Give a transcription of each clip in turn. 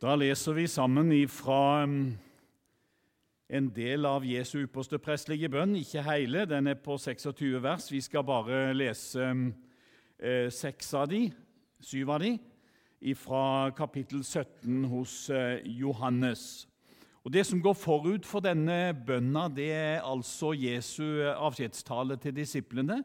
Da leser vi sammen fra um, en del av Jesu ypperste prestlige bønn, ikke hele, den er på 26 vers. Vi skal bare lese um, eh, seks av de, syv av de, fra kapittel 17 hos eh, Johannes. Og Det som går forut for denne bønna, det er altså Jesu avskjedstale til disiplene.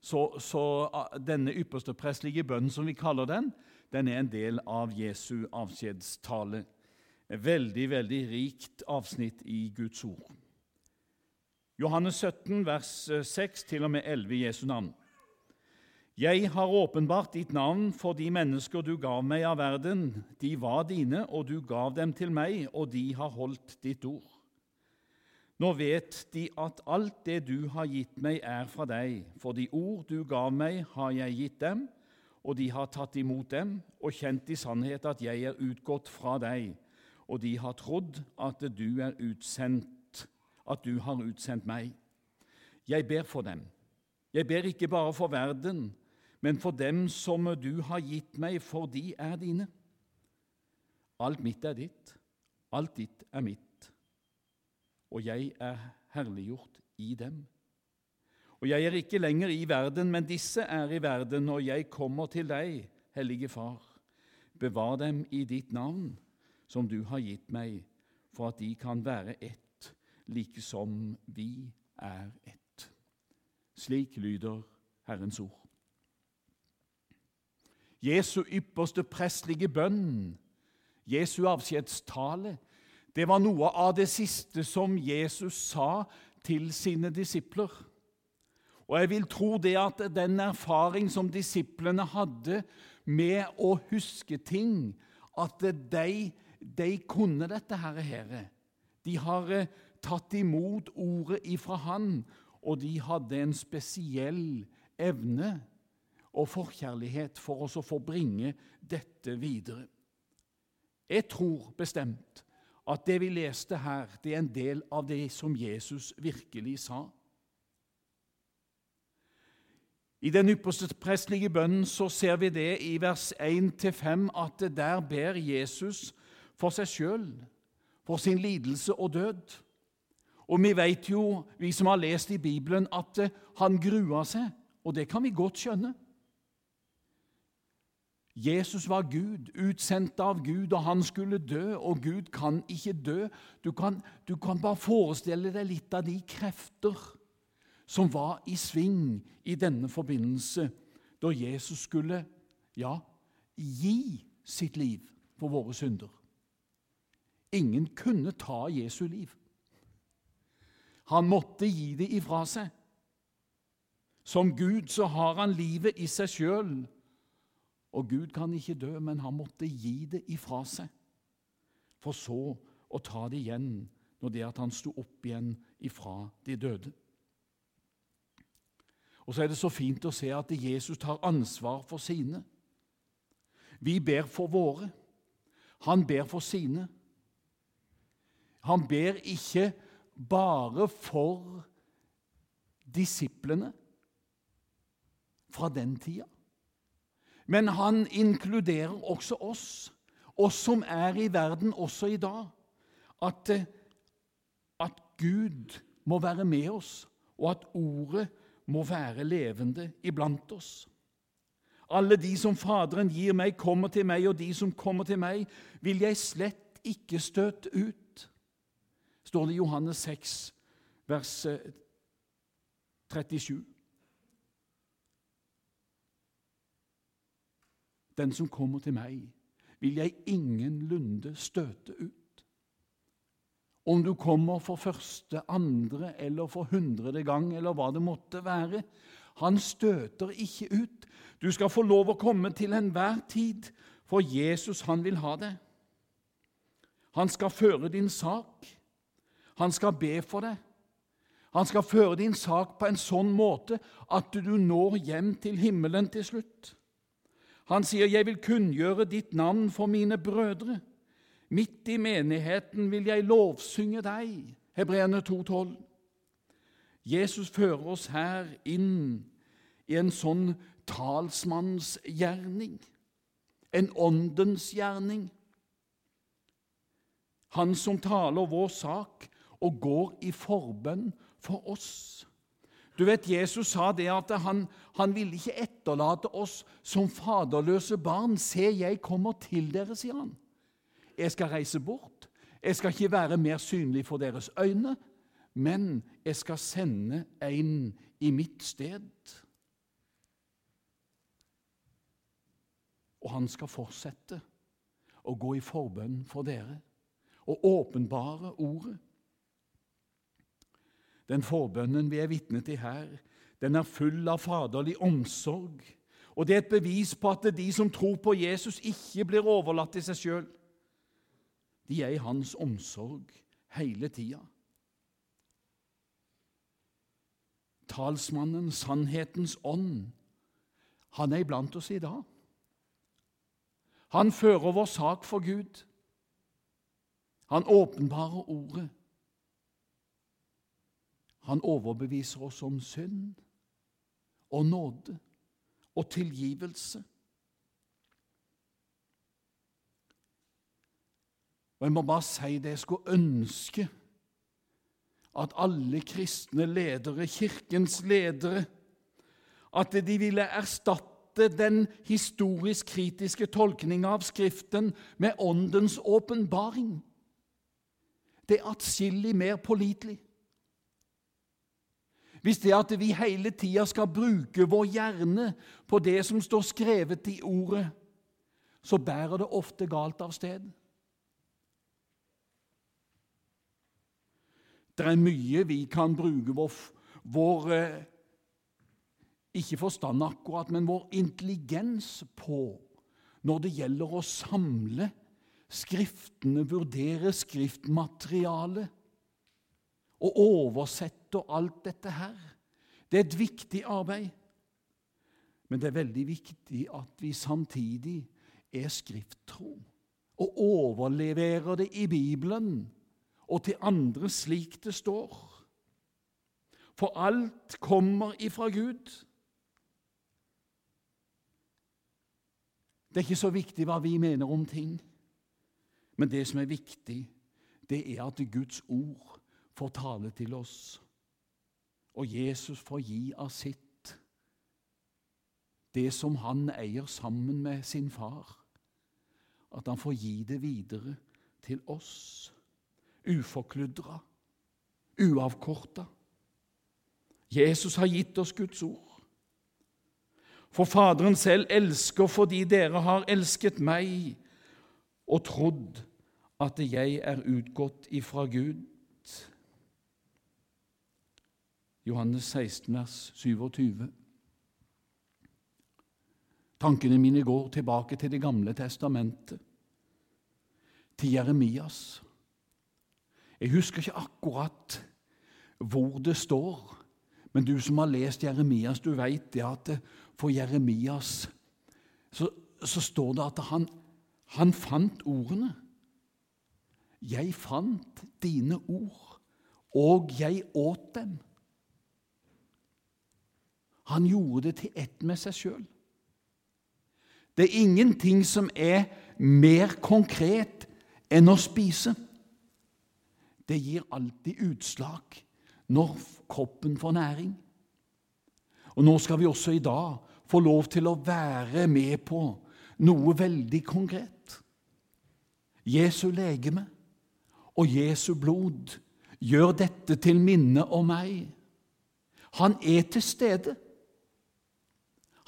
Så, så ah, denne ypperste prestlige bønnen, som vi kaller den, den er en del av Jesu avskjedstale. Et veldig, veldig rikt avsnitt i Guds ord. Johannes 17, vers 6 til og med 11 i Jesu navn. Jeg har åpenbart ditt navn for de mennesker du gav meg av verden. De var dine, og du gav dem til meg, og de har holdt ditt ord. Nå vet de at alt det du har gitt meg, er fra deg, for de ord du gav meg, har jeg gitt dem, og de har tatt imot dem og kjent i sannhet at jeg er utgått fra deg, og de har trodd at du er utsendt, at du har utsendt meg. Jeg ber for dem. Jeg ber ikke bare for verden, men for dem som du har gitt meg, for de er dine. Alt mitt er ditt, alt ditt er mitt, og jeg er herliggjort i dem. Og jeg er ikke lenger i verden, men disse er i verden, og jeg kommer til deg, Hellige Far. Bevar dem i ditt navn, som du har gitt meg, for at de kan være ett, like som vi er ett. Slik lyder Herrens ord. Jesu ypperste prestlige bønn, Jesu avskjedstale, det var noe av det siste som Jesus sa til sine disipler. Og jeg vil tro det at den erfaring som disiplene hadde med å huske ting, at de, de kunne dette her. Herre. De har eh, tatt imot ordet ifra Han, og de hadde en spesiell evne og forkjærlighet for oss å få bringe dette videre. Jeg tror bestemt at det vi leste her, det er en del av det som Jesus virkelig sa. I den ypperste prestlige bønnen så ser vi det i vers 1-5 at der ber Jesus for seg sjøl, for sin lidelse og død. Og vi vet jo, vi som har lest i Bibelen, at han grua seg, og det kan vi godt skjønne. Jesus var Gud, utsendt av Gud, og han skulle dø, og Gud kan ikke dø. Du kan, du kan bare forestille deg litt av de krefter som var i sving i denne forbindelse, da Jesus skulle ja, gi sitt liv for våre synder. Ingen kunne ta Jesu liv. Han måtte gi det ifra seg. Som Gud så har han livet i seg sjøl. Og Gud kan ikke dø, men han måtte gi det ifra seg, for så å ta det igjen når det at han sto opp igjen ifra de døde. Og så er det så fint å se at Jesus tar ansvar for sine. Vi ber for våre. Han ber for sine. Han ber ikke bare for disiplene fra den tida, men han inkluderer også oss, oss som er i verden også i dag. At, at Gud må være med oss, og at ordet må være levende iblant oss. Alle de som Faderen gir meg, kommer til meg, og de som kommer til meg, vil jeg slett ikke støte ut. står det i Johannes 6, vers 37. Eh, Den som kommer til meg, vil jeg ingenlunde støte ut. Om du kommer for første, andre eller for hundrede gang, eller hva det måtte være. Han støter ikke ut. Du skal få lov å komme til enhver tid, for Jesus, han vil ha det. Han skal føre din sak. Han skal be for deg. Han skal føre din sak på en sånn måte at du når hjem til himmelen til slutt. Han sier, 'Jeg vil kunngjøre ditt navn for mine brødre'. Midt i menigheten vil jeg lovsynge deg. Hebreerne 2,12. Jesus fører oss her inn i en sånn talsmannsgjerning, en åndens gjerning. Han som taler vår sak og går i forbønn for oss. Du vet, Jesus sa det at han, han ville ikke etterlate oss som faderløse barn. Se, jeg kommer til dere, sier han. Jeg skal reise bort. Jeg skal ikke være mer synlig for deres øyne, men jeg skal sende en i mitt sted. Og han skal fortsette å gå i forbønn for dere og åpenbare ordet. Den forbønnen vi er vitne til her, den er full av faderlig omsorg. Og det er et bevis på at de som tror på Jesus, ikke blir overlatt til seg sjøl. De er i hans omsorg hele tida. Talsmannen, sannhetens ånd, han er iblant oss i dag. Han fører vår sak for Gud. Han åpenbarer ordet. Han overbeviser oss om synd og nåde og tilgivelse. Og Jeg må bare si det jeg skulle ønske at alle kristne ledere, Kirkens ledere, at de ville erstatte den historisk kritiske tolkninga av Skriften med Åndens åpenbaring. Det er atskillig mer pålitelig. Hvis det at vi hele tida skal bruke vår hjerne på det som står skrevet i Ordet, så bærer det ofte galt av sted. Det er mye vi kan bruke vår, vår eh, ikke forstand akkurat, men vår intelligens på når det gjelder å samle Skriftene, vurdere skriftmaterialet og oversette alt dette her. Det er et viktig arbeid. Men det er veldig viktig at vi samtidig er skrifttro og overleverer det i Bibelen og til andre slik det står. For alt kommer ifra Gud. Det er ikke så viktig hva vi mener om ting, men det som er viktig, det er at Guds ord får tale til oss, og Jesus får gi av sitt, det som han eier sammen med sin far, at han får gi det videre til oss, uforkludra, uavkorta. Jesus har gitt oss Guds ord. For Faderen selv elsker fordi dere har elsket meg og trodd at jeg er utgått ifra Gud. Johannes 16, vers 27. Tankene mine går tilbake til Det gamle testamentet, til Jeremias. Jeg husker ikke akkurat hvor det står, men du som har lest Jeremias, du vet det at for Jeremias så, så står det at han, han fant ordene. Jeg fant dine ord, og jeg åt dem. Han gjorde det til ett med seg sjøl. Det er ingenting som er mer konkret enn å spise. Det gir alltid utslag når kroppen får næring. Og Nå skal vi også i dag få lov til å være med på noe veldig konkret. Jesu legeme og Jesu blod gjør dette til minne om meg. Han er til stede.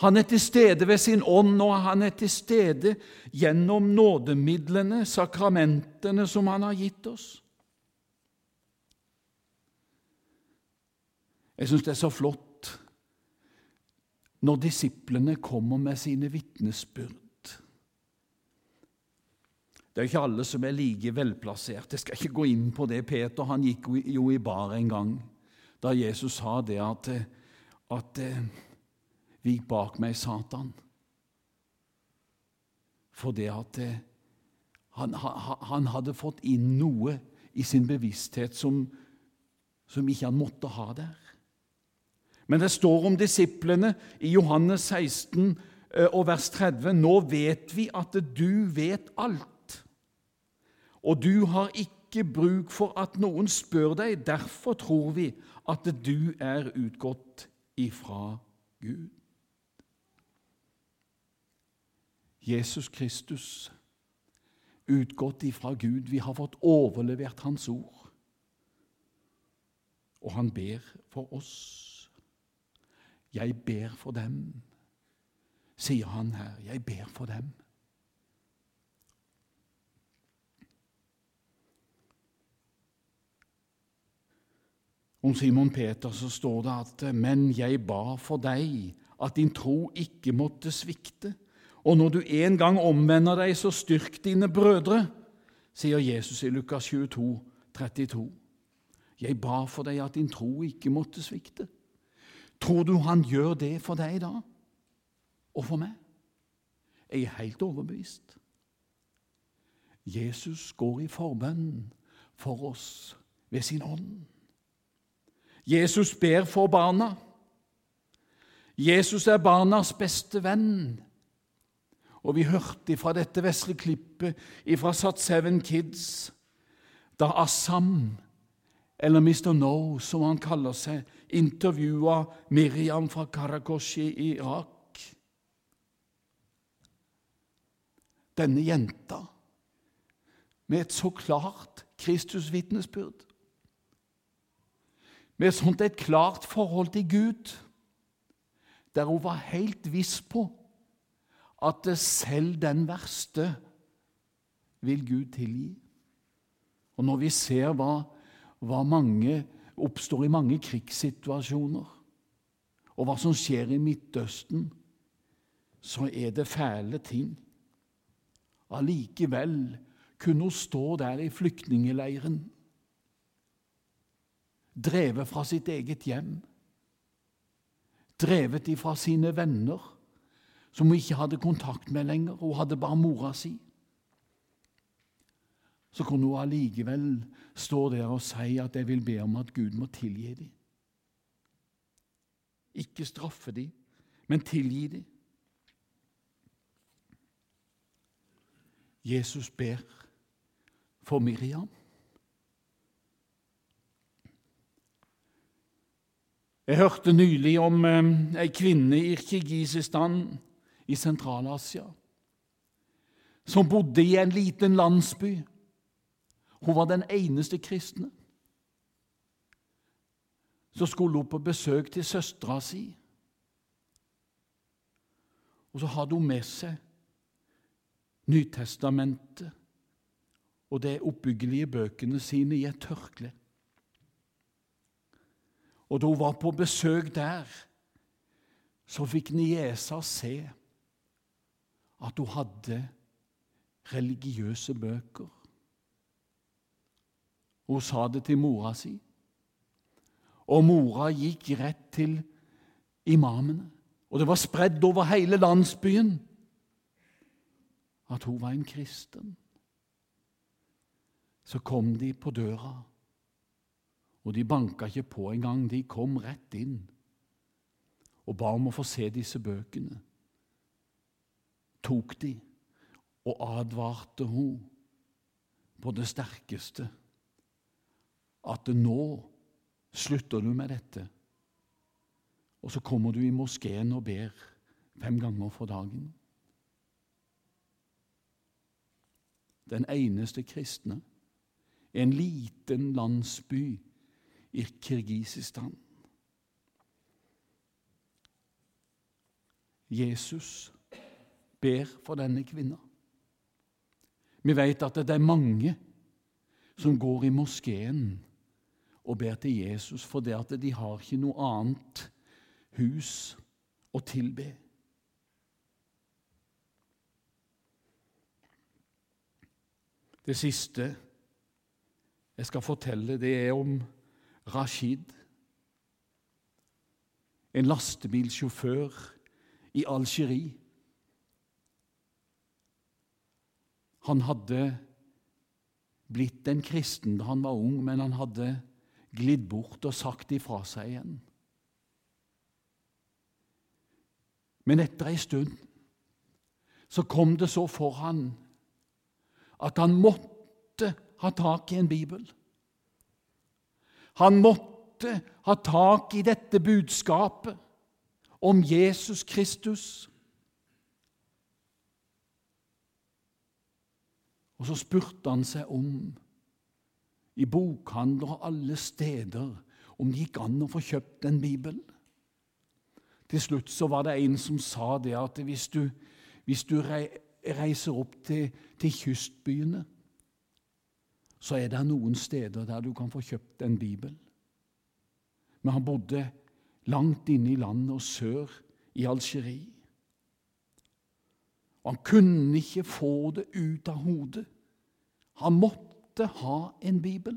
Han er til stede ved sin ånd, og han er til stede gjennom nådemidlene, sakramentene, som han har gitt oss. Jeg syns det er så flott når disiplene kommer med sine vitnesbyrd. Det er ikke alle som er like velplassert. Jeg skal ikke gå inn på det. Peter han gikk jo i bar en gang da Jesus sa det at, at eh, Vik bak meg, Satan. For det at eh, han, han, hadde fått inn noe i sin bevissthet som, som ikke han måtte ha der. Men det står om disiplene i Johannes 16 eh, og vers 30. Nå vet vi at du vet alt, og du har ikke bruk for at noen spør deg. Derfor tror vi at du er utgått ifra Gud. Jesus Kristus, utgått ifra Gud. Vi har fått overlevert Hans ord. Og han ber for oss. Jeg ber for dem, sier han her. Jeg ber for dem. Om Simon Peter så står det at 'men jeg ba for deg, at din tro ikke måtte svikte'. Og når du en gang omvender deg, så styrk dine brødre, sier Jesus i Lukas 22, 32. Jeg ba for deg at din tro ikke måtte svikte. Tror du han gjør det for deg da? Og for meg? Jeg er helt overbevist. Jesus går i forbønn for oss ved sin ånd. Jesus ber for barna. Jesus er barnas beste venn. Og vi hørte fra dette vesle klippet fra Seven Kids da Assam, eller Mr. No, som han kaller seg, intervjua Miriam fra Karakoshi i Irak. Denne jenta med et så klart Kristusvitnesbyrd med sånt et klart forhold til Gud, der hun var helt viss på at selv den verste vil Gud tilgi. Og når vi ser hva, hva mange oppstår i mange krigssituasjoner, og hva som skjer i Midtøsten, så er det fæle ting. Allikevel kunne hun stå der i flyktningeleiren drevet fra sitt eget hjem, drevet ifra sine venner, som hun ikke hadde kontakt med lenger, hun hadde bare mora si. Så kunne hun allikevel stå der og si at 'jeg vil be om at Gud må tilgi dem'. Ikke straffe dem, men tilgi dem. Jesus ber for Miriam. Jeg hørte nylig om eh, ei kvinne i Kirgisistan i Sentral-Asia som bodde i en liten landsby. Hun var den eneste kristne. Så skulle hun på besøk til søstera si. Og så hadde hun med seg Nytestamentet og de oppbyggelige bøkene sine i et tørkle. Og da hun var på besøk der, så fikk niesa se at hun hadde religiøse bøker. Hun sa det til mora si, og mora gikk rett til imamene. Og det var spredd over hele landsbyen at hun var en kristen. Så kom de på døra og de banka ikke på engang, de kom rett inn og ba om å få se disse bøkene. Tok de og advarte hun på det sterkeste at nå slutter du med dette, og så kommer du i moskeen og ber fem ganger for dagen. Den eneste kristne, en liten landsby i Kirgisistan. Jesus ber for denne kvinna. Vi vet at det er mange som går i moskeen og ber til Jesus fordi at de har ikke noe annet hus å tilbe. Det siste jeg skal fortelle, det er om Rashid, en lastebilsjåfør i Algerie. Han hadde blitt en kristen da han var ung, men han hadde glidd bort og sagt ifra seg igjen. Men etter ei stund så kom det så for han at han måtte ha tak i en bibel. Han måtte ha tak i dette budskapet om Jesus Kristus. Og så spurte han seg om i bokhandler og alle steder om det gikk an å få kjøpt en bibel. Til slutt så var det en som sa det at hvis du, hvis du reiser opp til, til, kystbyene, så er det noen steder der du kan få kjøpt en bibel. Men han bodde langt inne i landet og sør i Algerie. Og han kunne ikke få det ut av hodet. Han måtte ha en bibel.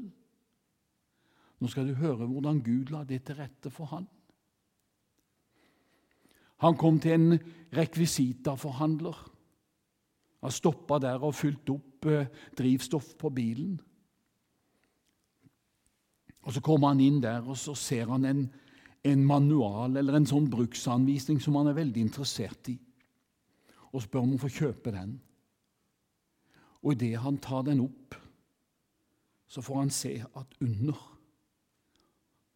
Nå skal du høre hvordan Gud la det til rette for han. Han kom til en rekvisitaforhandler. Han stoppa der og fylte opp eh, drivstoff på bilen. Og Så kommer han inn der, og så ser han en, en manual eller en sånn bruksanvisning som han er veldig interessert i, og spør om å få kjøpe den. Og idet han tar den opp, så får han se at under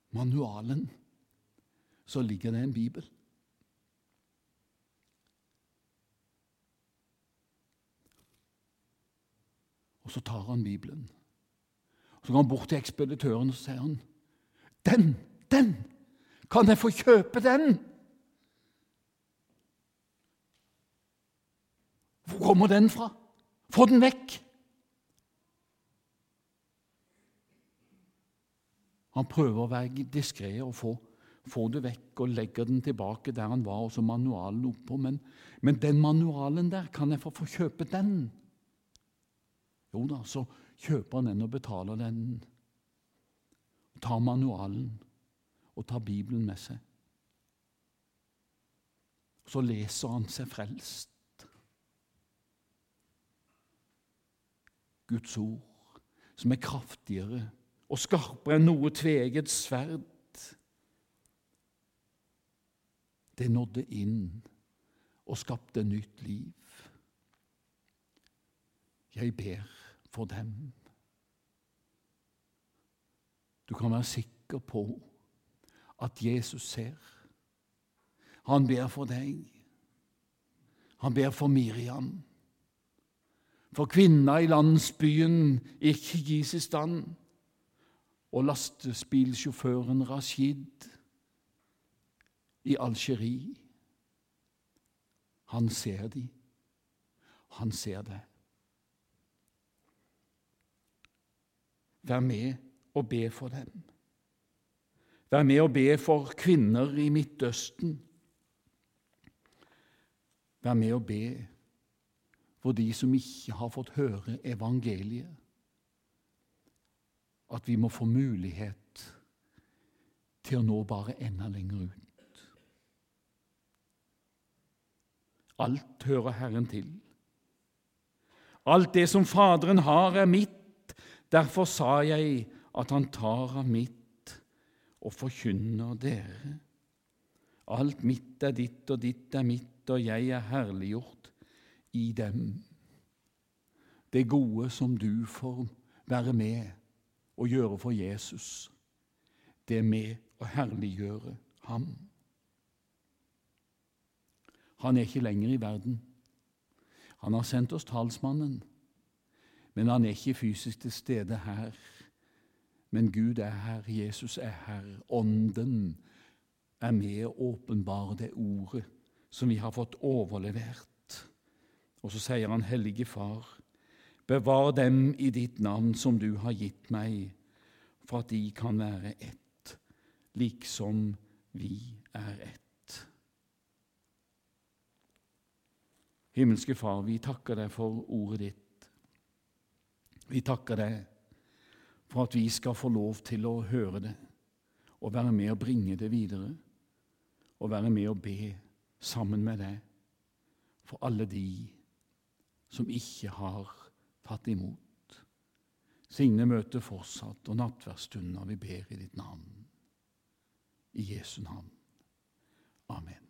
manualen så ligger det en bibel. Og så tar han Bibelen. Så går han bort til ekspeditøren og så sier han, 'Den! Den! Kan jeg få kjøpe den?' Hvor kommer den fra? Få den vekk! Han prøver å være diskré og få, få, det vekk og legger den tilbake der han var, og så manualen oppå. Men, men den manualen der, kan jeg få, få kjøpe den? Jo da, så kjøper han den og betaler den. Tar manualen og tar Bibelen med seg. Så leser han seg frelst. Guds ord, som er kraftigere og skarpere enn noe tveget sverd. Det nådde inn og skapte nytt liv. Jeg ber for dem. Du kan være sikker på at Jesus ser. Han ber for deg. Han ber for Miriam for kvinna i landsbyen i stand, og lastebilsjåføren Rashid i Algerie. Han ser de. Han ser det. Vær med og be for dem. Vær med og be for kvinner i Midtøsten. Vær med og be for de som ikke har fått høre evangeliet. At vi må få mulighet til å nå bare enda lenger ut. Alt hører Herren til. Alt det som Faderen har, er mitt. Derfor sa jeg at han tar av mitt og forkynner dere. Alt mitt er ditt, og ditt er mitt, og jeg er herliggjort i dem. Det gode som du får være med og gjøre for Jesus, det er med å herliggjøre ham. Han er ikke lenger i verden. Han har sendt oss talsmannen, men han er ikke fysisk til stede her. Men Gud er her, Jesus er her, Ånden er med å åpenbare det ordet som vi har fått overlevert. Og så sier han, Hellige Far, bevar dem i ditt navn som du har gitt meg, for at de kan være ett, liksom vi er ett. Himmelske Far, vi takker deg for ordet ditt. Vi takker deg for at vi skal få lov til å høre det og være med å bringe det videre, og være med å be sammen med deg for alle de som ikke har tatt imot. Signe møtet fortsatt, og nattverdsstunder vi ber i ditt navn. I Jesu navn. Amen.